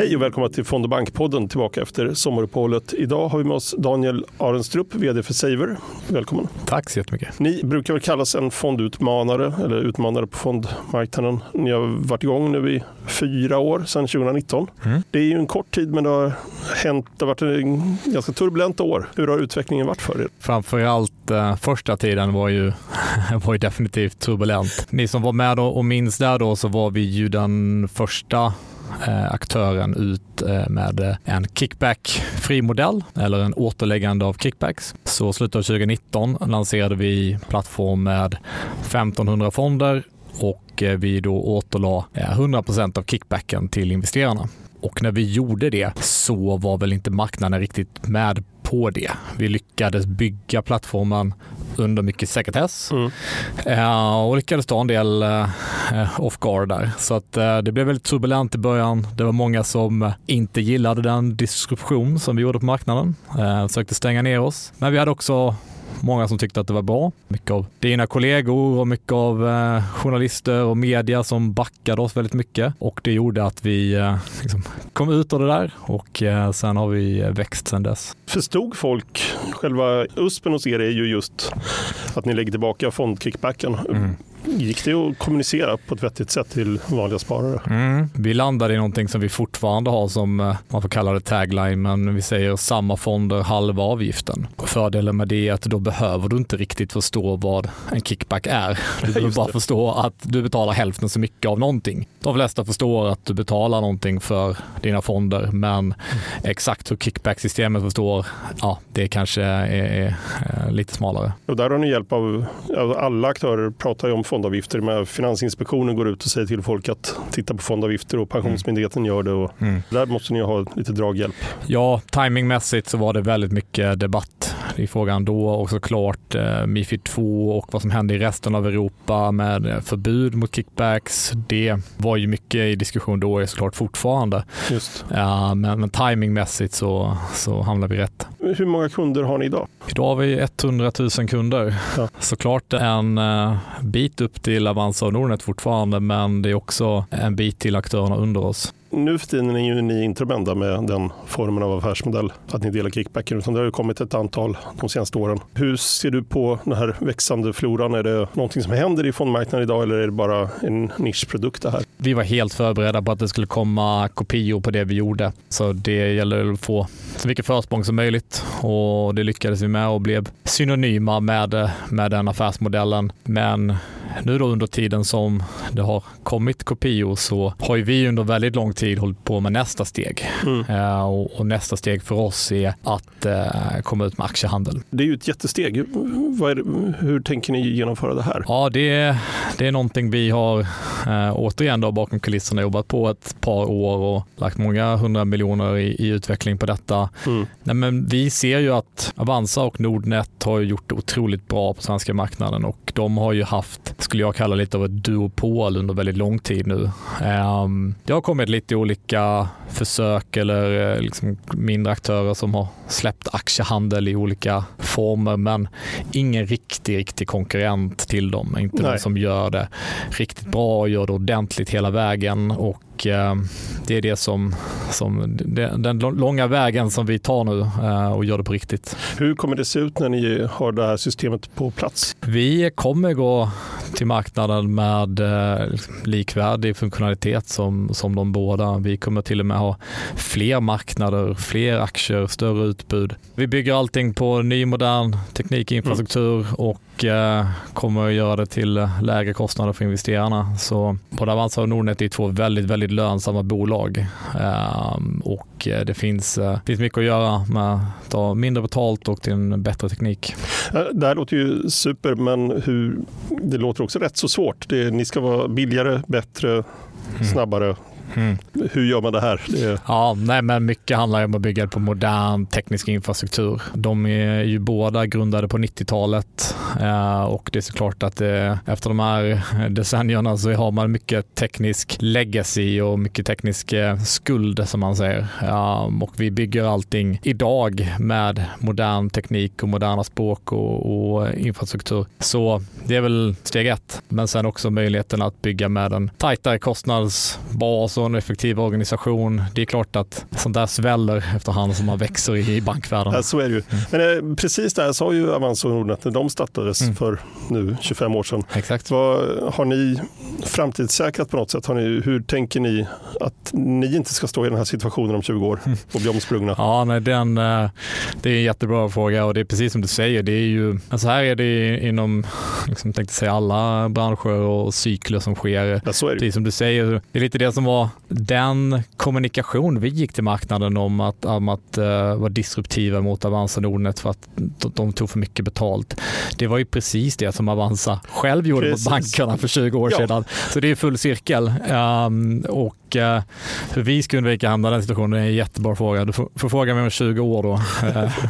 Hej och välkomna till Fond och bankpodden tillbaka efter sommaruppehållet. Idag har vi med oss Daniel Arenstrup, vd för Saver. Välkommen. Tack så jättemycket. Ni brukar väl kallas en fondutmanare eller utmanare på fondmarknaden. Ni har varit igång nu i fyra år, sedan 2019. Mm. Det är ju en kort tid men det har hänt, det har varit en ganska turbulenta år. Hur har utvecklingen varit för er? Framförallt eh, första tiden var ju, var ju definitivt turbulent. Ni som var med och minns där då så var vi ju den första Eh, aktören ut eh, med eh, en kickback-fri modell eller en återläggande av kickbacks. Så slutet av 2019 lanserade vi plattform med 1500 fonder och vi då återlade 100% av kickbacken till investerarna. Och när vi gjorde det så var väl inte marknaden riktigt med på det. Vi lyckades bygga plattformen under mycket sekretess mm. uh, och lyckades ta en del uh, off guard där. Så att, uh, det blev väldigt turbulent i början. Det var många som inte gillade den disruption som vi gjorde på marknaden, försökte stänga ner oss. Men vi hade också många som tyckte att det var bra. Mycket av dina kollegor och mycket av eh, journalister och media som backade oss väldigt mycket och det gjorde att vi eh, liksom kom ut av det där och eh, sen har vi växt sen dess. Förstod folk, själva USPen hos er är ju just att ni lägger tillbaka fondkickbacken. Mm. Gick det att kommunicera på ett vettigt sätt till vanliga sparare? Mm. Vi landade i någonting som vi fortfarande har som eh, man får kalla det tagline, men vi säger samma fonder, halva avgiften. Fördelen med det är att då behöver du inte riktigt förstå vad en kickback är. Du behöver bara förstå att du betalar hälften så mycket av någonting. De flesta förstår att du betalar någonting för dina fonder, men mm. exakt hur kickback-systemet förstår, ja, det kanske är, är, är lite smalare. Och där har ni hjälp av, alla aktörer pratar ju om fondavgifter. Med Finansinspektionen går ut och säger till folk att titta på fondavgifter och Pensionsmyndigheten gör det. Och mm. Där måste ni ha lite draghjälp. Ja, timingmässigt så var det väldigt mycket debatt i frågan då och såklart eh, Mifid 2 och vad som hände i resten av Europa med förbud mot kickbacks. Det var ju mycket i diskussion då och är såklart fortfarande. Just. Ja, men, men timingmässigt så, så hamnar vi rätt. Hur många kunder har ni idag? Idag har vi 100 000 kunder. Ja. Såklart en uh, bit upp till Avanza och Nordnet fortfarande, men det är också en bit till aktörerna under oss nu för tiden är ju ni inte de enda med den formen av affärsmodell, att ni delar kickbacken, utan det har ju kommit ett antal de senaste åren. Hur ser du på den här växande floran? Är det någonting som händer i fondmarknaden idag eller är det bara en nischprodukt det här? Vi var helt förberedda på att det skulle komma kopior på det vi gjorde, så det gäller att få så mycket försprång som möjligt och det lyckades vi med och blev synonyma med, med den affärsmodellen. Men nu då under tiden som det har kommit kopior så har ju vi under väldigt lång tid hållit på med nästa steg. Mm. Uh, och, och, nästa steg för oss är att uh, komma ut med aktiehandel. Det är ju ett jättesteg. Det, hur tänker ni genomföra det här? Ja, det, det är någonting vi har uh, återigen då bakom kulisserna jobbat på ett par år och lagt många hundra miljoner i, i utveckling på detta. Mm. Nej, men vi ser ju att Avanza och Nordnet har gjort det otroligt bra på svenska marknaden och de har ju haft skulle jag kalla lite av ett duopol under väldigt lång tid nu. Ehm, det har kommit lite olika försök eller eh, liksom mindre aktörer som har släppt aktiehandel i olika former men ingen riktig, riktig konkurrent till dem. Inte någon som gör det riktigt bra och gör det ordentligt hela vägen och Eh, det är det som, som den långa vägen som vi tar nu eh, och gör det på riktigt. Hur kommer det se ut när ni har det här systemet på plats? Vi kommer gå till marknaden med eh, likvärdig funktionalitet som, som de båda. Vi kommer till och med ha fler marknader, fler aktier, större utbud. Vi bygger allting på ny modern teknikinfrastruktur mm. och kommer att göra det till lägre kostnader för investerarna. Så både Avanza och Nordnet är två väldigt, väldigt väldigt lönsamma bolag ehm, och eh, det finns, eh, finns mycket att göra med att ta mindre betalt och till en bättre teknik. Eh, det här låter ju super, men hur, det låter också rätt så svårt. Det, ni ska vara billigare, bättre, mm. snabbare Mm. Mm. Hur gör man det här? Det Ja, nej, men mycket handlar om att bygga på modern teknisk infrastruktur. De är ju båda grundade på 90-talet eh, och det är såklart att det, efter de här decennierna så har man mycket teknisk legacy och mycket teknisk eh, skuld som man säger. Och vi bygger allting idag med modern teknik och moderna språk och, och infrastruktur. Så det är väl steg ett. Men sen också möjligheten att bygga med en tajtare kostnadsbas också en effektiv organisation. Det är klart att sånt där sväller efterhand som man växer i bankvärlden. Ja, så är det ju. Men eh, precis där sa ju Avanza och Nordnet när de startades mm. för nu 25 år sedan. Exakt. Vad, har ni framtidssäkrat på något sätt? Har ni, hur tänker ni att ni inte ska stå i den här situationen om 20 år och bli omsprungna? Ja, nej, den, eh, det är en jättebra fråga och det är precis som du säger. Det är ju, alltså här är det inom liksom, tänkte säga, alla branscher och cykler som sker. Ja, så är det. Precis som du säger, det är lite det som var den kommunikation vi gick till marknaden om att, om att uh, vara disruptiva mot Avanza Nordnet för att de tog för mycket betalt. Det var ju precis det som Avanza själv gjorde precis. mot bankerna för 20 år ja. sedan. Så det är full cirkel. Um, och uh, hur vi ska undvika att hamna i den situationen är en jättebra fråga. Du får, får fråga mig om 20 år då.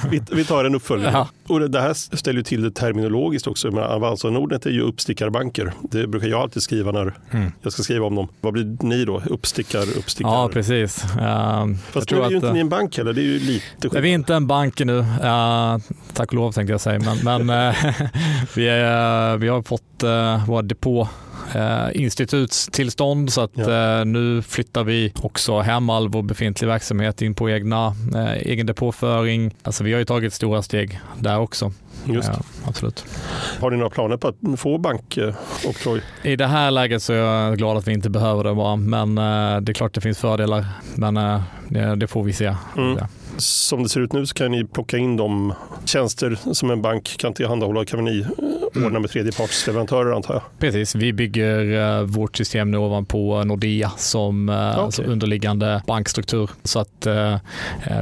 vi, vi, tar en uppföljning. Ja. Och det här ställer till det terminologiskt också. Avanza och Nordnet är ju uppstickarbanker. Det brukar jag alltid skriva när mm. jag ska skriva om dem. Vad blir ni då? Uppstickar, uppstickare? Ja, precis. Uh, Fast nu är ju inte ni en bank heller. Det är ju lite skillnad. Vi är inte en bank nu. Uh, tack och lov tänkte jag säga. Men, men uh, vi, är, vi har fått uh, våra depå eh, institutstillstånd så att ja. eh, nu flyttar vi också hem all vår befintlig verksamhet in på egna, eh, egen depåföring. Alltså vi har ju tagit stora steg där också. Just. Ja, absolut. Har ni några planer på att få bankoktroj? I det här läget så är jag glad att vi inte behöver det bara, men eh, det är klart det finns fördelar. Men eh, det, det får vi se. Mm som det ser ut nu så kan ni plocka in de tjänster som en bank kan tillhandahålla. kan ni ordna mm. med tredjepartsleverantörer antar jag? Precis, vi bygger uh, vårt system nu ovanpå Nordea som uh, okay. alltså underliggande bankstruktur. Så att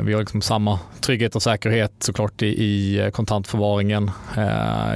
vi har liksom samma trygghet och säkerhet såklart i, i kontantförvaringen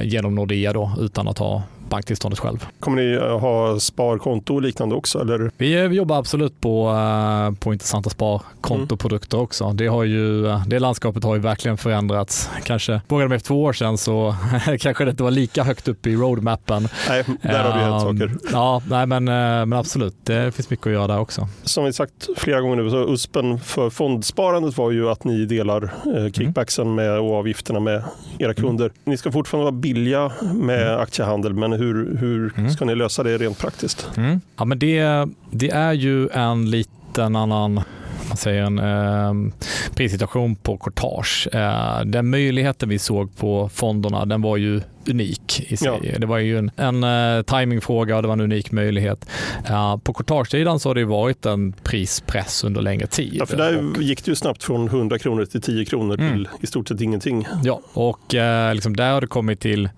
genom Nordea då, utan att ha banktillståndet själv. Kommer ni ha sparkonto och liknande också? Eller? Vi, vi jobbar absolut på, eh, på intressanta sparkontoprodukter mm. också. Det, har ju, det landskapet har ju verkligen förändrats. Kanske vågade med för två år sedan så kanske det inte var lika högt upp i roadmappen. Nej, där har hänt saker. Ehm, ja, nej, men, eh, men absolut, det finns mycket att göra där också. Som vi sagt flera gånger nu, så USPen för fondsparandet var ju att ni delar eh, kickbacksen med, och avgifterna med era mm. kunder. Mm. Ni ska fortfarande vara billiga med mm. aktiehandel, men hur, hur mm. ska ni lösa det rent praktiskt? Mm. Ja, men det, det är ju en liten annan man säger en eh, prissituation på courtage. Eh, den möjligheten vi såg på fonderna den var ju unik i sig. Ja. Det var ju en, en uh, timingfråga och det var en unik möjlighet. Uh, på courtagesidan så har det varit en prispress under längre tid. Ja, för där och, gick det ju snabbt från 100 kronor till 10 kronor mm. till i stort sett ingenting. Ja, och uh, liksom där har det kommit till,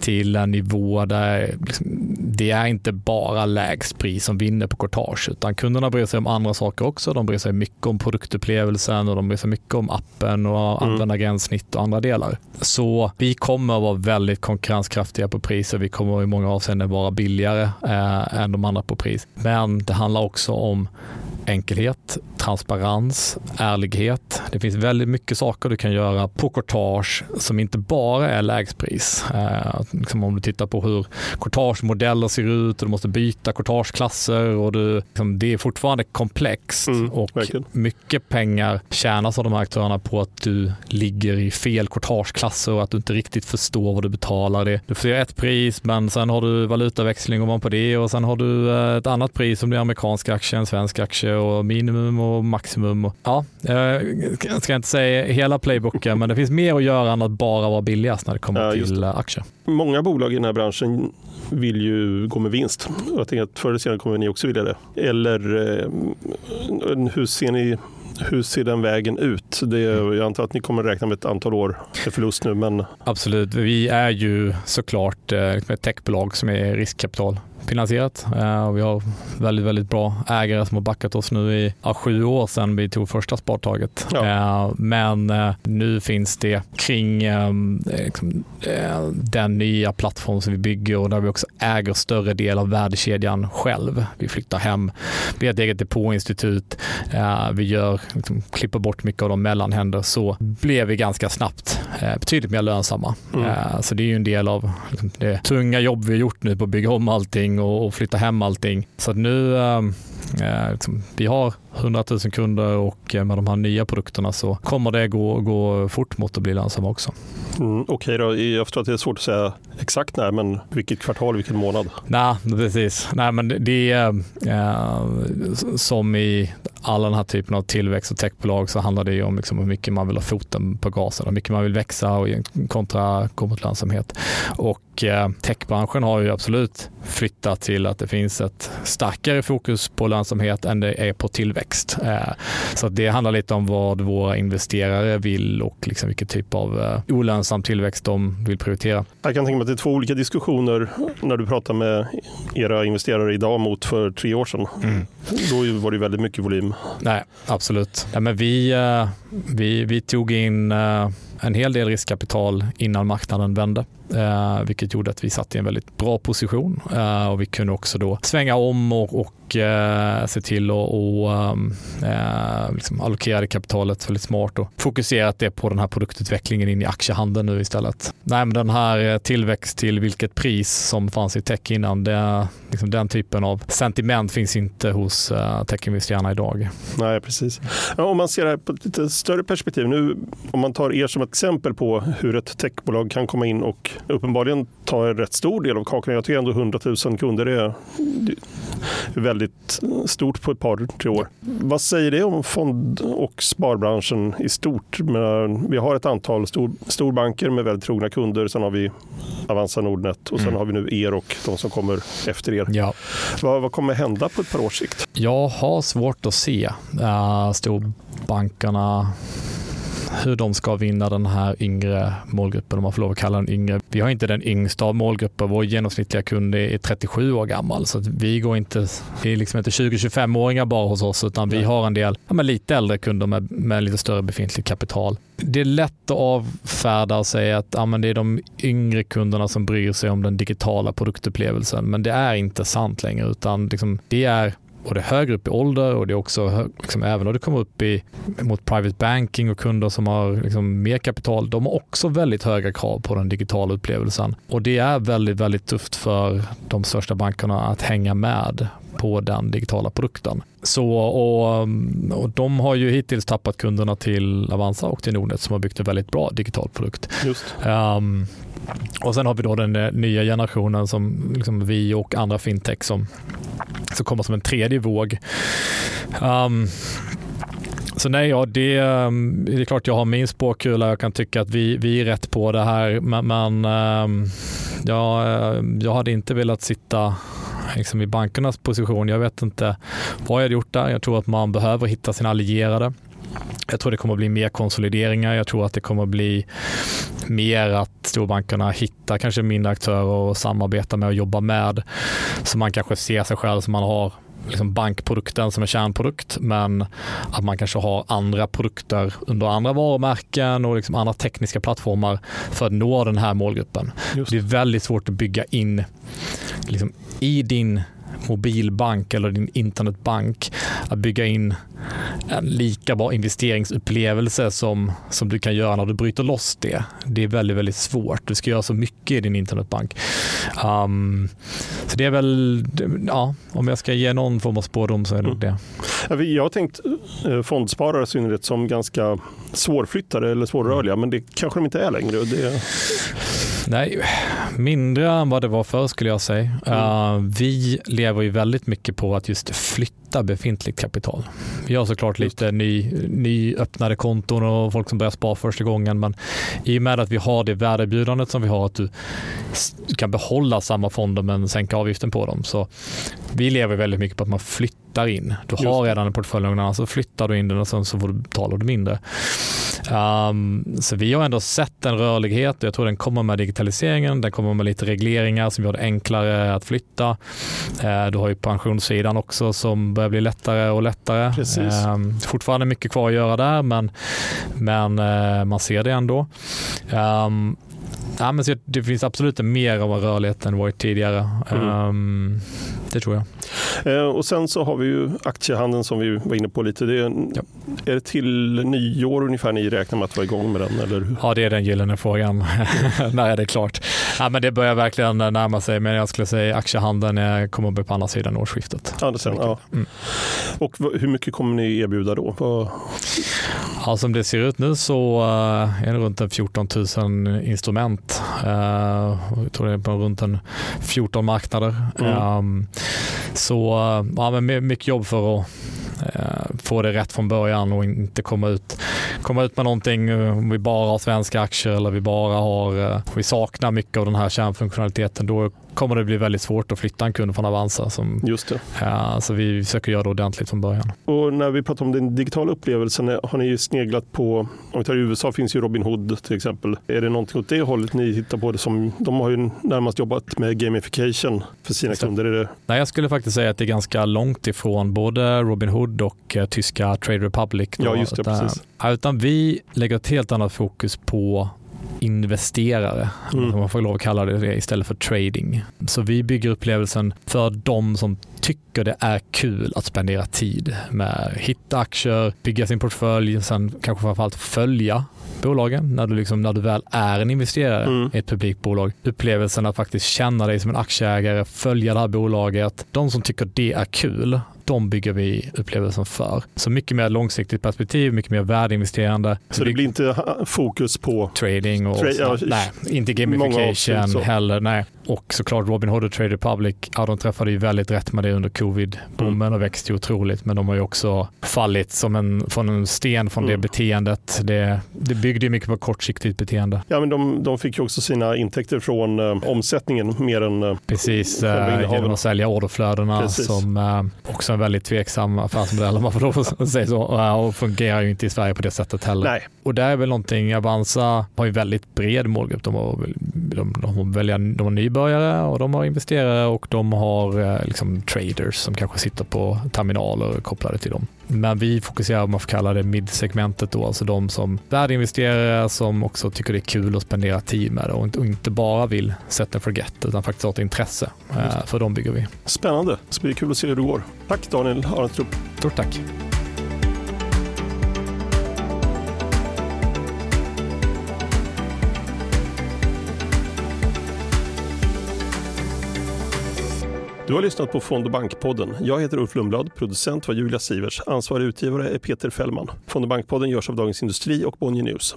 till en nivå där liksom, det är inte bara lägst pris som vinner på courtage utan kunderna bryr sig om andra saker också. De bryr sig mycket om produktupplevelsen och de bryr sig mycket om appen och mm. användargränssnitt och andra delar. Så vi kommer att vara väldigt konkurrenskraftiga på pris och vi kommer i många avseenden vara billigare eh, än de andra på pris. Men det handlar också om enkelhet, transparens, ärlighet. Det finns väldigt mycket saker du kan göra på courtage som inte bara är lägstpris. Eh, liksom om du tittar på hur courtagemodeller ser ut och du måste byta courtageklasser och du, liksom, det är fortfarande komplext mm, och verkligen. mycket pengar tjänas av de här aktörerna på att du ligger i fel courtageklasser och att du inte riktigt förstår vad du betalar. Det. Du får ett pris men sen har du valutaväxling ovanpå det och sen har du eh, ett annat pris som blir amerikansk aktie, en svensk aktie och minimum och maximum. Och, ja, jag ska inte säga hela playbooken, men det finns mer att göra än att bara vara billigast när det kommer ja, till det. aktier. Många bolag i den här branschen vill ju gå med vinst. Jag tänker att förr eller senare kommer ni också vilja det. Eller eh, hur ser ni hur ser den vägen ut? Det, jag antar att ni kommer räkna med ett antal år med förlust nu. Men... Absolut. Vi är ju såklart eh, ett techbolag som är riskkapital finansierat. Eh, vi har väldigt, väldigt bra ägare som har backat oss nu i ja, sju år sedan vi tog första spartaget. Ja. Eh, men eh, nu finns det kring liksom, den nya plattform som vi bygger och där vi också äger större del av värdekedjan själv. Vi flyttar hem, vi har ett eget depåinstitut, vi gör, liksom, klipper bort mycket av de mellanhänder så blev vi ganska snabbt betydligt mer lönsamma. Mm. Så det är ju en del av liksom, det tunga jobb vi har gjort nu på att bygga om allting allting och, och flytta hem allting. Så nu, ehm, eh, liksom, vi har 100 000 kunder och med de här nya produkterna så kommer det gå, gå fort mot att bli lönsamma också. Mm, Okej okay då, jag förstår att det är svårt att säga exakt när, men vilket kvartal, vilken månad? Nej, precis. Nej, men det är eh, som i alla den här typen av tillväxt och techbolag så handlar det ju om liksom hur mycket man vill ha foten på gasen, hur mycket man vill växa och kontra mot lönsamhet. Och eh, techbranschen har ju absolut flyttat till att det finns ett starkare fokus på lönsamhet än det är på tillväxt. Eh, så det handlar lite om vad våra investerare vill och liksom vilken typ av eh, olönsam tillväxt de vill prioritera. Jag kan tänka mig att det är två olika diskussioner när du pratar med era investerare idag mot för tre år sedan. Mm. Då var det väldigt mycket volym. Nej, absolut. Ja, men vi, vi, vi tog in en hel del riskkapital innan marknaden vände, eh, vilket gjorde att vi satt i en väldigt bra position eh, och vi kunde också då svänga om och, och eh, se till att och, ehm, eh, liksom allokera det kapitalet väldigt smart och fokuserat det på den här produktutvecklingen in i aktiehandeln nu istället. Nej, men den här eh, tillväxt till vilket pris som fanns i tech innan, det, liksom den typen av sentiment finns inte hos eh, techinvesterarna idag. Nej, precis. Ja, om man ser det här på ett lite större perspektiv, nu om man tar er som exempel på hur ett techbolag kan komma in och uppenbarligen ta en rätt stor del av kakan. Jag tycker ändå 100 000 kunder är väldigt stort på ett par, tre år. Vad säger det om fond och sparbranschen i stort? Vi har ett antal stor, storbanker med väldigt trogna kunder. Sen har vi Avanza Nordnet och sen mm. har vi nu er och de som kommer efter er. Ja. Vad, vad kommer hända på ett par års sikt? Jag har svårt att se uh, storbankerna hur de ska vinna den här yngre målgruppen, om man får lov att kalla den yngre. Vi har inte den yngsta av målgrupper. Vår genomsnittliga kund är 37 år gammal, så vi går inte, det är liksom inte 20-25-åringar bara hos oss, utan vi har en del ja, lite äldre kunder med, med lite större befintligt kapital. Det är lätt att avfärda och säga att ja, det är de yngre kunderna som bryr sig om den digitala produktupplevelsen, men det är inte sant längre, utan liksom, det är både högre upp i ålder och det är också, liksom, även om det kommer upp i, mot private banking och kunder som har liksom, mer kapital, de har också väldigt höga krav på den digitala upplevelsen. Och det är väldigt, väldigt tufft för de största bankerna att hänga med på den digitala produkten. Så, och, och de har ju hittills tappat kunderna till Avanza och till Nordnet som har byggt en väldigt bra digital produkt. Um, och sen har vi då den nya generationen som liksom vi och andra fintech som, som kommer som en tredje våg. Um, så nej, ja, det, ehm, det, är klart jag har min spåkula. Jag kan tycka att vi, vi är rätt på det här. Men, men ehm, ja, jag hade inte velat sitta liksom i bankernas position. Jag vet inte vad jag hade gjort där. Jag tror att man behöver hitta sina allierade. Jag tror det kommer att bli mer konsolideringar. Jag tror att det kommer att bli mer att storbankerna hittar kanske mindre aktörer och samarbetar med och jobbar med. Så man kanske ser sig själv som man har liksom bankprodukten som en kärnprodukt, men att man kanske har andra produkter under andra varumärken och liksom andra tekniska plattformar för att nå den här målgruppen. Just. Det är väldigt svårt att bygga in liksom, i din mobilbank eller din internetbank att bygga in en lika bra investeringsupplevelse som, som du kan göra när du bryter loss det. Det är väldigt, väldigt svårt. Du ska göra så mycket i din internetbank. Um, så det är väl, ja, om jag ska ge någon form av spårdom så är det mm. det. Jag har tänkt eh, fondsparare i synnerhet som ganska svårflyttade eller svårrörliga, mm. men det kanske de inte är längre. Det... Nej, mindre än vad det var förr skulle jag säga. Mm. Uh, vi lever ju väldigt mycket på att just flytta befintligt kapital. Vi har såklart lite ny, nyöppnade konton och folk som börjar spara första gången, men i och med att vi har det värdebjudandet som vi har, att du kan behålla samma fonder men sänka avgiften på dem. Så vi lever väldigt mycket på att man flyttar in. Du har redan en portfölj någon annan, så flyttar du in den och sen så får du betala mindre. Um, så vi har ändå sett en rörlighet och jag tror den kommer med digitaliseringen. Den kommer med lite regleringar som gör det enklare att flytta. Uh, du har ju pensionssidan också som börjar bli lättare och lättare. Um, fortfarande mycket kvar att göra där, men, men uh, man ser det ändå. Um, Ja, men det finns absolut mer av en rörlighet än varit tidigare. Mm. Um, det tror jag. Eh, och sen så har vi ju aktiehandeln som vi var inne på lite. Det är, ja. är det till nyår ungefär ni räknar med att vara igång med den? Eller? Ja, det är den gyllene frågan. När är det klart? ja, men det börjar verkligen närma sig, men jag skulle säga aktiehandeln kommer att bli på andra sidan årsskiftet. Ja, det sen, ja. Mm. Och hur mycket kommer ni erbjuda då? Vad... Ja, som det ser ut nu så eh, är det runt 14 000 instrument. Eh, jag tror det är på runt en 14 marknader. Mm. Ehm, så ja, men mycket jobb för att eh, Eh, få det rätt från början och inte komma ut, komma ut med någonting eh, om vi bara har svenska aktier eller vi bara har, eh, vi saknar mycket av den här kärnfunktionaliteten. Då kommer det bli väldigt svårt att flytta en kund från Avanza. Som, Just det. Ja, så vi försöker göra det ordentligt från början. Och när vi pratar om den digitala upplevelsen, har ni sneglat på, om vi tar i USA finns ju Robinhood till exempel. Är det någonting åt det hållet ni hittar på? Det som, de har ju närmast jobbat med gamification för sina kunder. Är det... Nej, jag skulle faktiskt säga att det är ganska långt ifrån både Robinhood och eh, tyska Trade Republic. Då, ja, just det, precis. Utan vi lägger ett helt annat fokus på investerare, mm. om man får lov att kalla det det, istället för trading. Så vi bygger upplevelsen för de som tycker det är kul att spendera tid med att hitta aktier, bygga sin portfölj, sen kanske framförallt följa bolagen när du, liksom, när du väl är en investerare mm. i ett publikt bolag. Upplevelsen att faktiskt känna dig som en aktieägare, följa det här bolaget. De som tycker det är kul, de bygger vi upplevelsen för. Så mycket mer långsiktigt perspektiv, mycket mer värdeinvesterande. Så det blir inte fokus på trading och Tra ja, nej, inte gamification heller. Nej. Och såklart Robinhood och Trade Republic, ja, de träffade ju väldigt rätt med det under covid-boomen mm. och växte otroligt. Men de har ju också fallit som en, från en sten från mm. det beteendet. Det, det byggde ju mycket på kortsiktigt beteende. Ja, men de, de fick ju också sina intäkter från eh, omsättningen mer än eh, Precis, eh, genom att sälja orderflödena Precis. som eh, också en väldigt tveksam affärsmodell om man får säga så. Och fungerar ju inte i Sverige på det sättet heller. Nej. Och det är väl någonting, Avanza har ju väldigt bred målgrupp. De har, de, de har, välja, de har nybörjare och de har investerare och de har eh, liksom traders som kanske sitter på terminaler kopplade till dem. Men vi fokuserar, om man får kalla det midsegmentet då, alltså de som värdeinvesterare som också tycker det är kul att spendera tid med det och inte bara vill set and forget utan faktiskt har ett intresse. Eh, för de bygger vi. Spännande, det ska bli kul att se hur det går. Tack Daniel Arenstrup. Stort tack. Du har lyssnat på Fond och bankpodden. Jag heter Ulf Lundblad, producent var Julia Sivers, ansvarig utgivare är Peter Fällman. Fond och bankpodden görs av Dagens Industri och Bonnier News.